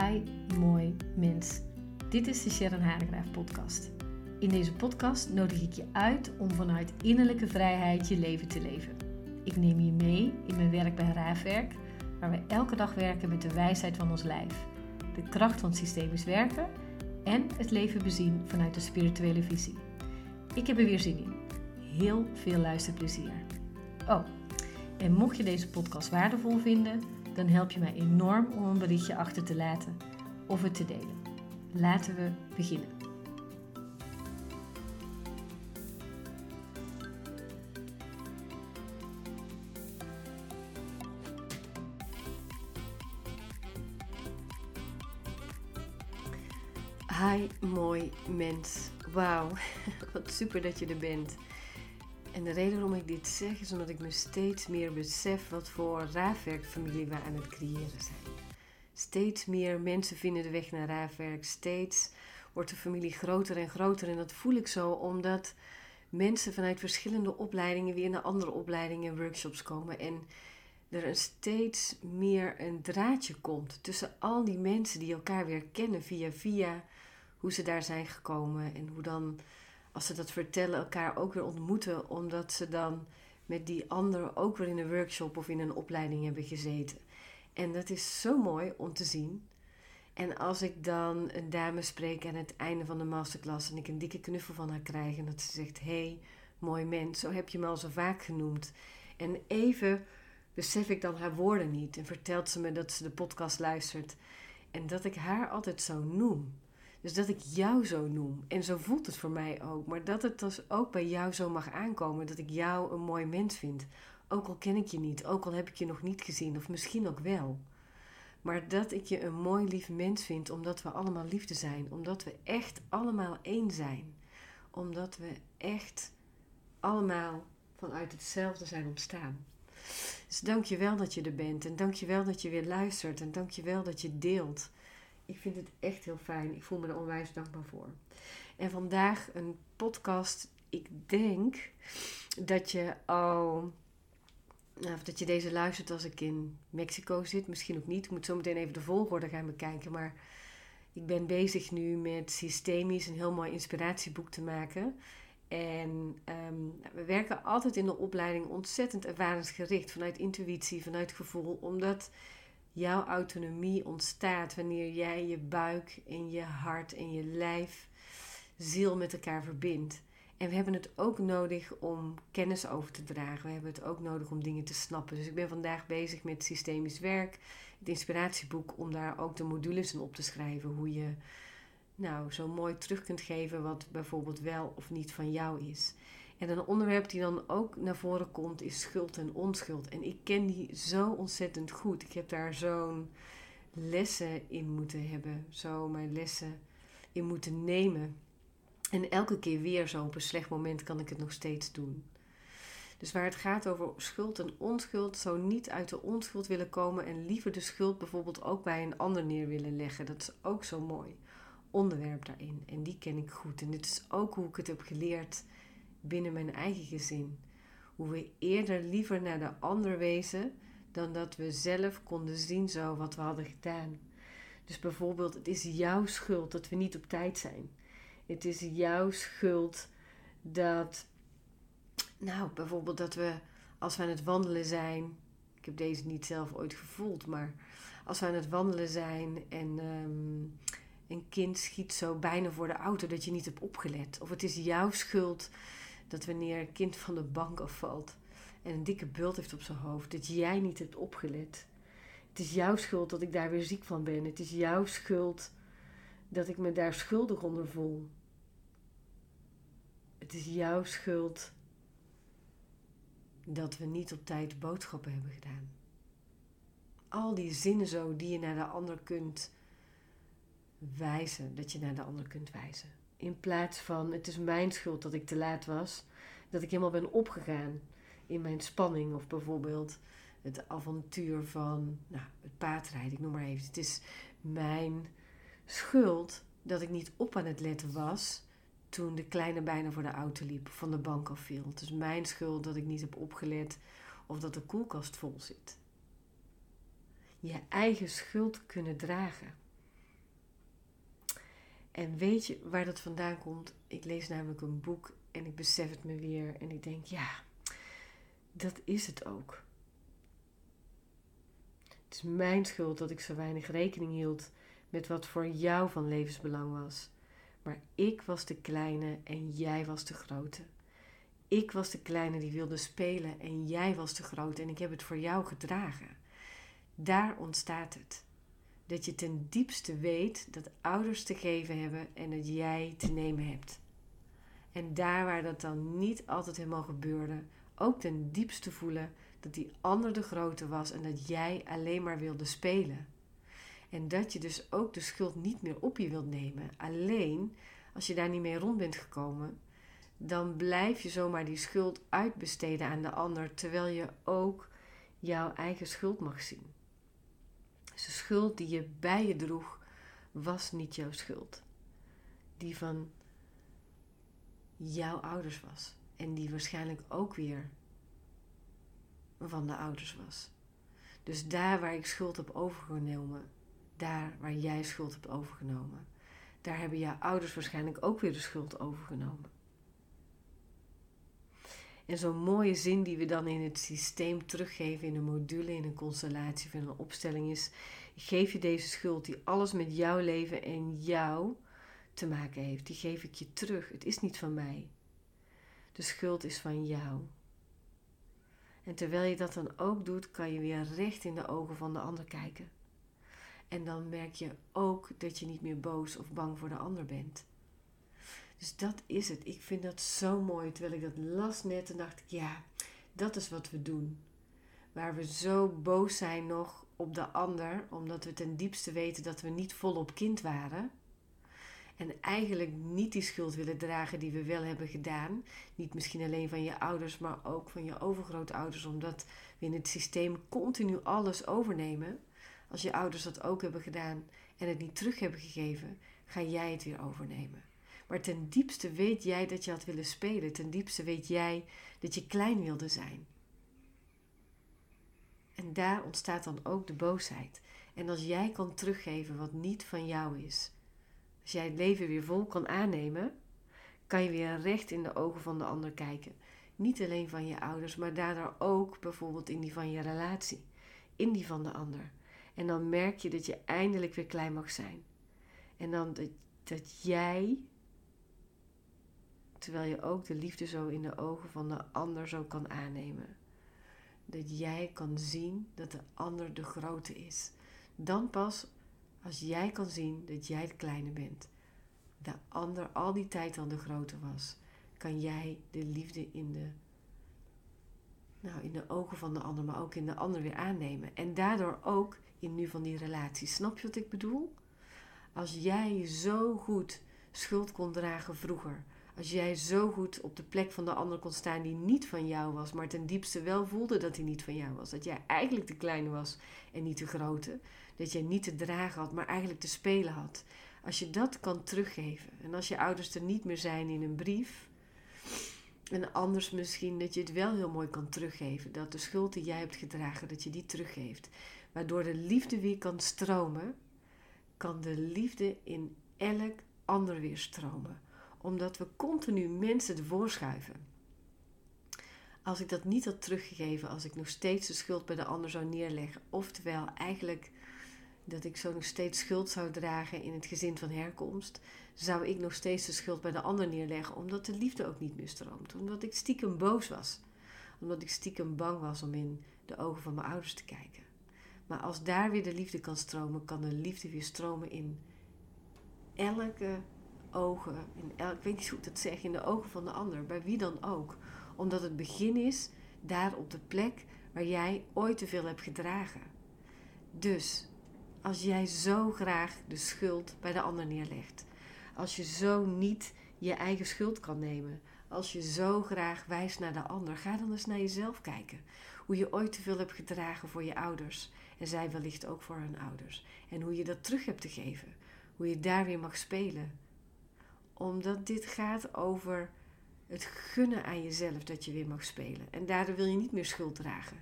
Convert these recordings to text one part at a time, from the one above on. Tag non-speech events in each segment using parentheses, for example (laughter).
Hi, mooi mens. Dit is de Sharon Haregraaf podcast. In deze podcast nodig ik je uit om vanuit innerlijke vrijheid je leven te leven. Ik neem je mee in mijn werk bij Raafwerk, waar we elke dag werken met de wijsheid van ons lijf, de kracht van systemisch werken en het leven bezien vanuit de spirituele visie. Ik heb er weer zin in. Heel veel luisterplezier. Oh, en mocht je deze podcast waardevol vinden, dan help je mij enorm om een berichtje achter te laten of het te delen. Laten we beginnen. Hi, mooi mens. Wauw, (laughs) wat super dat je er bent. En de reden waarom ik dit zeg is omdat ik me steeds meer besef wat voor raafwerkfamilie we aan het creëren zijn. Steeds meer mensen vinden de weg naar raafwerk. Steeds wordt de familie groter en groter. En dat voel ik zo omdat mensen vanuit verschillende opleidingen weer naar andere opleidingen en workshops komen. En er een steeds meer een draadje komt tussen al die mensen die elkaar weer kennen via via hoe ze daar zijn gekomen en hoe dan als ze dat vertellen, elkaar ook weer ontmoeten, omdat ze dan met die anderen ook weer in een workshop of in een opleiding hebben gezeten. En dat is zo mooi om te zien. En als ik dan een dame spreek aan het einde van de masterclass en ik een dikke knuffel van haar krijg en dat ze zegt: hey, mooi mens, zo heb je me al zo vaak genoemd. En even besef ik dan haar woorden niet en vertelt ze me dat ze de podcast luistert en dat ik haar altijd zo noem. Dus dat ik jou zo noem. En zo voelt het voor mij ook. Maar dat het dus ook bij jou zo mag aankomen. Dat ik jou een mooi mens vind. Ook al ken ik je niet. Ook al heb ik je nog niet gezien. Of misschien ook wel. Maar dat ik je een mooi lief mens vind. Omdat we allemaal liefde zijn. Omdat we echt allemaal één zijn. Omdat we echt allemaal vanuit hetzelfde zijn ontstaan. Dus dank je wel dat je er bent. En dank je wel dat je weer luistert. En dank je wel dat je deelt ik vind het echt heel fijn. Ik voel me er onwijs dankbaar voor. En vandaag een podcast. Ik denk dat je al. Nou, dat je deze luistert als ik in Mexico zit. Misschien ook niet. Ik moet zo meteen even de volgorde gaan bekijken. Maar ik ben bezig nu met systemisch een heel mooi inspiratieboek te maken. En ehm, we werken altijd in de opleiding ontzettend ervaringsgericht. Vanuit intuïtie, vanuit gevoel. Omdat jouw autonomie ontstaat wanneer jij je buik en je hart en je lijf, ziel met elkaar verbindt. En we hebben het ook nodig om kennis over te dragen. We hebben het ook nodig om dingen te snappen. Dus ik ben vandaag bezig met systemisch werk, het inspiratieboek, om daar ook de modules in op te schrijven. Hoe je nou zo mooi terug kunt geven wat bijvoorbeeld wel of niet van jou is. En een onderwerp die dan ook naar voren komt is schuld en onschuld. En ik ken die zo ontzettend goed. Ik heb daar zo'n lessen in moeten hebben. Zo mijn lessen in moeten nemen. En elke keer weer zo op een slecht moment kan ik het nog steeds doen. Dus waar het gaat over schuld en onschuld, zo niet uit de onschuld willen komen en liever de schuld bijvoorbeeld ook bij een ander neer willen leggen. Dat is ook zo mooi onderwerp daarin. En die ken ik goed. En dit is ook hoe ik het heb geleerd binnen mijn eigen gezin. Hoe we eerder liever naar de ander wezen dan dat we zelf konden zien zo wat we hadden gedaan. Dus bijvoorbeeld, het is jouw schuld dat we niet op tijd zijn. Het is jouw schuld dat, nou, bijvoorbeeld dat we als we aan het wandelen zijn. Ik heb deze niet zelf ooit gevoeld, maar als we aan het wandelen zijn en um, een kind schiet zo bijna voor de auto dat je niet hebt opgelet. Of het is jouw schuld dat wanneer een kind van de bank afvalt en een dikke bult heeft op zijn hoofd, dat jij niet hebt opgelet. Het is jouw schuld dat ik daar weer ziek van ben. Het is jouw schuld dat ik me daar schuldig onder voel. Het is jouw schuld dat we niet op tijd boodschappen hebben gedaan. Al die zinnen zo die je naar de ander kunt wijzen, dat je naar de ander kunt wijzen. In plaats van het is mijn schuld dat ik te laat was, dat ik helemaal ben opgegaan in mijn spanning. Of bijvoorbeeld het avontuur van nou, het paardrijden, ik noem maar even. Het is mijn schuld dat ik niet op aan het letten was toen de kleine bijna voor de auto liep, van de bank afviel. Het is mijn schuld dat ik niet heb opgelet of dat de koelkast vol zit. Je eigen schuld kunnen dragen En weet je waar dat vandaan komt? Ik lees namelijk een boek en ik besef het me weer. En ik denk, ja, dat is het ook. Het is mijn schuld dat ik zo weinig rekening hield met wat voor jou van levensbelang was. Maar ik was de kleine en jij was de grote. Ik was de kleine die wilde spelen en jij was de grote en ik heb het voor jou gedragen. Daar ontstaat het. Dat je ten diepste weet dat ouders te geven hebben en dat jij te nemen hebt. En daar waar dat dan niet altijd helemaal gebeurde, ook ten diepste voelen dat die ander de grote was en dat jij alleen maar wilde spelen. En dat je dus ook de schuld niet meer op je wilt nemen. Alleen als je daar niet mee rond bent gekomen, dan blijf je zomaar die schuld uitbesteden aan de ander, terwijl je ook jouw eigen schuld mag zien. Dus de schuld die je bij je droeg, was niet jouw schuld. Die van jouw ouders was. En die waarschijnlijk ook weer van de ouders was. Dus daar waar ik schuld heb overgenomen, daar waar jij schuld hebt overgenomen, daar hebben jouw ouders waarschijnlijk ook weer de schuld overgenomen. En zo'n mooie zin die we dan in het systeem teruggeven in een module, in een constellatie of in een opstelling is: geef je deze schuld die alles met jouw leven en jou te maken heeft. Die geef ik je terug. Het is niet van mij. De schuld is van jou. En terwijl je dat dan ook doet, kan je weer recht in de ogen van de ander kijken. En dan merk je ook dat je niet meer boos of bang voor de ander bent. Dus dat is het. Ik vind dat zo mooi. Terwijl ik dat las net en dacht ik, ja, dat is wat we doen. Waar we zo boos zijn nog op de ander, omdat we ten diepste weten dat we niet volop kind waren. En eigenlijk niet die schuld willen dragen die we wel hebben gedaan. Niet misschien alleen van je ouders, maar ook van je overgrootouders, omdat we in het systeem continu alles overnemen. Als je ouders dat ook hebben gedaan en het niet terug hebben gegeven, ga jij het weer overnemen. Maar ten diepste weet jij dat je had willen spelen. Ten diepste weet jij dat je klein wilde zijn. En daar ontstaat dan ook de boosheid. En als jij kan teruggeven wat niet van jou is, als jij het leven weer vol kan aannemen, kan je weer recht in de ogen van de ander kijken. Niet alleen van je ouders, maar daardoor ook bijvoorbeeld in die van je relatie, in die van de ander. En dan merk je dat je eindelijk weer klein mag zijn. En dan dat, dat jij, terwijl je ook de liefde zo in de ogen van de ander zo kan aannemen. Dat jij kan zien dat de ander de grote is. Dan pas als jij kan zien dat jij de kleine bent. De ander al die tijd al de grote was. Kan jij de liefde in de nou, in de ogen van de ander, maar ook in de ander weer aannemen. En daardoor ook in nu van die relatie. Snap je wat ik bedoel? Als jij zo goed schuld kon dragen vroeger. Als jij zo goed op de plek van de ander kon staan die niet van jou was, maar ten diepste wel voelde dat hij niet van jou was. Dat jij eigenlijk de kleine was en niet de grote. Dat jij niet te dragen had, maar eigenlijk te spelen had. Als je dat kan teruggeven en als je ouders er niet meer zijn in een brief, en anders misschien dat je het wel heel mooi kan teruggeven. Dat de schuld die jij hebt gedragen, dat je die teruggeeft. Waardoor de liefde weer kan stromen, kan de liefde in elk ander weer stromen. Omdat we continu mensen ervoor schuiven. Als ik dat niet had teruggegeven, als ik nog steeds de schuld bij de ander zou neerleggen, oftewel eigenlijk dat ik zo nog steeds schuld zou dragen in het gezin van herkomst, zou ik nog steeds de schuld bij de ander neerleggen, omdat de liefde ook niet meer stroomt. Omdat ik stiekem boos was. Omdat ik stiekem bang was om in de ogen van mijn ouders te kijken. Maar als daar weer de liefde kan stromen, kan de liefde weer stromen in elke ogen. In el, ik weet niet hoe ik dat zeg, in de ogen van de ander, bij wie dan ook. Omdat het begin is daar op de plek waar jij ooit te veel hebt gedragen. Dus als jij zo graag de schuld bij de ander neerlegt, als je zo niet je eigen schuld kan nemen, als je zo graag wijst naar de ander, ga dan eens naar jezelf kijken. Hoe je ooit te veel hebt gedragen voor je ouders en zij wellicht ook voor hun ouders. En hoe je dat terug hebt te geven. Hoe je daar weer mag spelen. Omdat dit gaat over het gunnen aan jezelf dat je weer mag spelen. En daardoor wil je niet meer schuld dragen.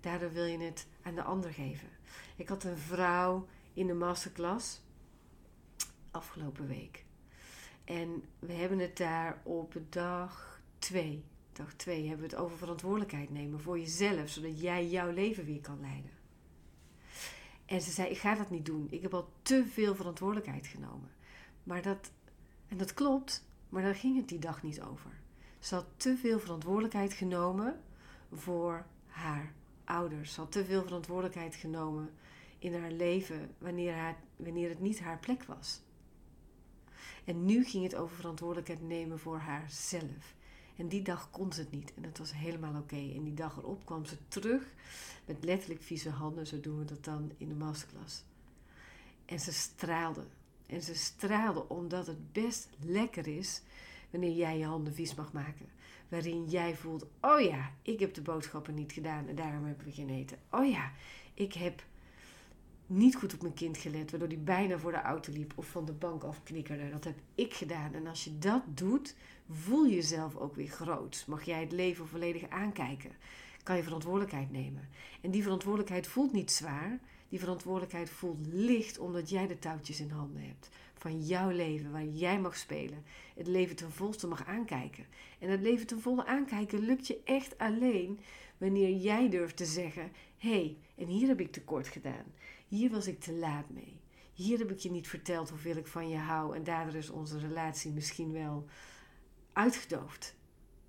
Daardoor wil je het aan de ander geven. Ik had een vrouw in de masterclass afgelopen week. En we hebben het daar op dag 2. Dag 2 hebben we het over verantwoordelijkheid nemen voor jezelf, zodat jij jouw leven weer kan leiden. En ze zei: Ik ga dat niet doen. Ik heb al te veel verantwoordelijkheid genomen. Maar dat, en dat klopt, maar daar ging het die dag niet over. Ze had te veel verantwoordelijkheid genomen voor haar ouders. Ze had te veel verantwoordelijkheid genomen in haar leven wanneer, haar, wanneer het niet haar plek was. En nu ging het over verantwoordelijkheid nemen voor haarzelf. En die dag kon ze het niet. En dat was helemaal oké. En die dag erop kwam ze terug met letterlijk vieze handen. Zo doen we dat dan in de masterclass. En ze straalde. En ze straalde omdat het best lekker is wanneer jij je handen vies mag maken. Waarin jij voelt, oh ja, ik heb de boodschappen niet gedaan en daarom hebben we geen eten. Oh ja, ik heb niet goed op mijn kind gelet, waardoor die bijna voor de auto liep of van de bank afknikkerde. Dat heb ik gedaan. En als je dat doet, voel je jezelf ook weer groot. Mag jij het leven volledig aankijken? Kan je verantwoordelijkheid nemen? En die verantwoordelijkheid voelt niet zwaar. Die verantwoordelijkheid voelt licht omdat jij de touwtjes in handen hebt. Van jouw leven, waar jij mag spelen. Het leven ten volste mag aankijken. En het leven ten volle aankijken lukt je echt alleen wanneer jij durft te zeggen: hé, hey, en hier heb ik tekort gedaan. Hier was ik te laat mee. Hier heb ik je niet verteld hoeveel ik van je hou en daardoor is onze relatie misschien wel uitgedoofd.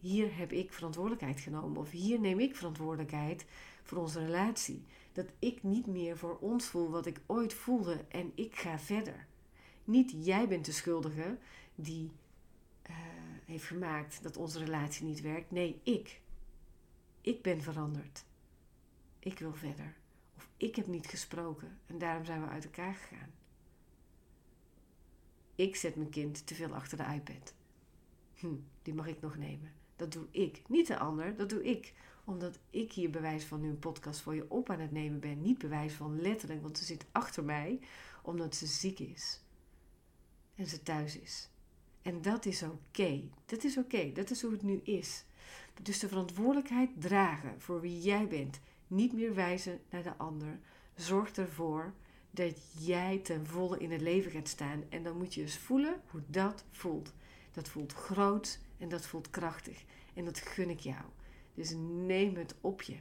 Hier heb ik verantwoordelijkheid genomen of hier neem ik verantwoordelijkheid voor onze relatie. Dat ik niet meer voor ons voel wat ik ooit voelde en ik ga verder. Niet jij bent de schuldige die uh, heeft gemaakt dat onze relatie niet werkt. Nee, ik. Ik ben veranderd. Ik wil verder. Of ik heb niet gesproken en daarom zijn we uit elkaar gegaan. Ik zet mijn kind te veel achter de iPad. Hm, die mag ik nog nemen. Dat doe ik. Niet de ander, dat doe ik. Omdat ik hier bewijs van nu een podcast voor je op aan het nemen ben. Niet bewijs van letterlijk, want ze zit achter mij omdat ze ziek is. En ze thuis is. En dat is oké. Dat is oké. Dat is hoe het nu is. Dus de verantwoordelijkheid dragen voor wie jij bent niet meer wijzen naar de ander. Zorg ervoor dat jij ten volle in het leven gaat staan. En dan moet je eens voelen hoe dat voelt. Dat voelt groot en dat voelt krachtig. En dat gun ik jou. Dus neem het op je.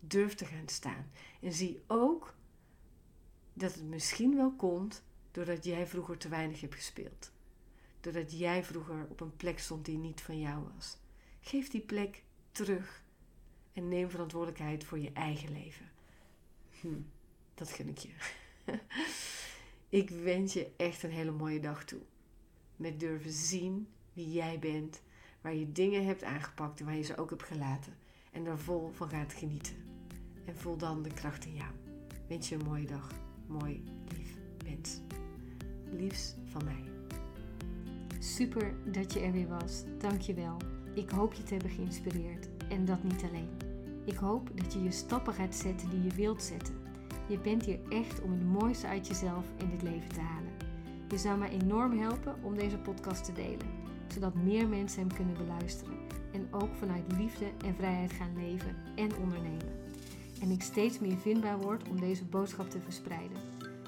Durf te gaan staan. En zie ook dat het misschien wel komt doordat jij vroeger te weinig hebt gespeeld. Doordat jij vroeger op een plek stond die niet van jou was. Geef die plek terug en neem verantwoordelijkheid voor je eigen leven. Hm, dat gun ik je. (laughs) ik wens je echt een hele mooie dag toe. Met durven zien wie jij bent, waar je dingen hebt aangepakt en waar je ze ook hebt gelaten. En er vol van gaat genieten. En voel dan de kracht in jou. Wens je een mooie dag. Mooi, lief mens. Liefs van mij. Super dat je er weer was. Dank je wel. Ik hoop je te hebben geïnspireerd. En dat niet alleen. Ik hoop dat je je stappen gaat zetten die je wilt zetten. Je bent hier echt om het mooiste uit jezelf in dit leven te halen. Je zou mij enorm helpen om deze podcast te delen, zodat meer mensen hem kunnen beluisteren en ook vanuit liefde en vrijheid gaan leven en ondernemen. En ik steeds meer vindbaar word om deze boodschap te verspreiden.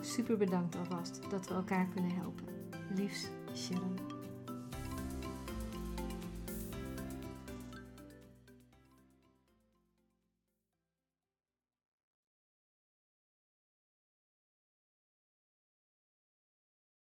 Super bedankt alvast dat we elkaar kunnen helpen. Liefs, Sharon.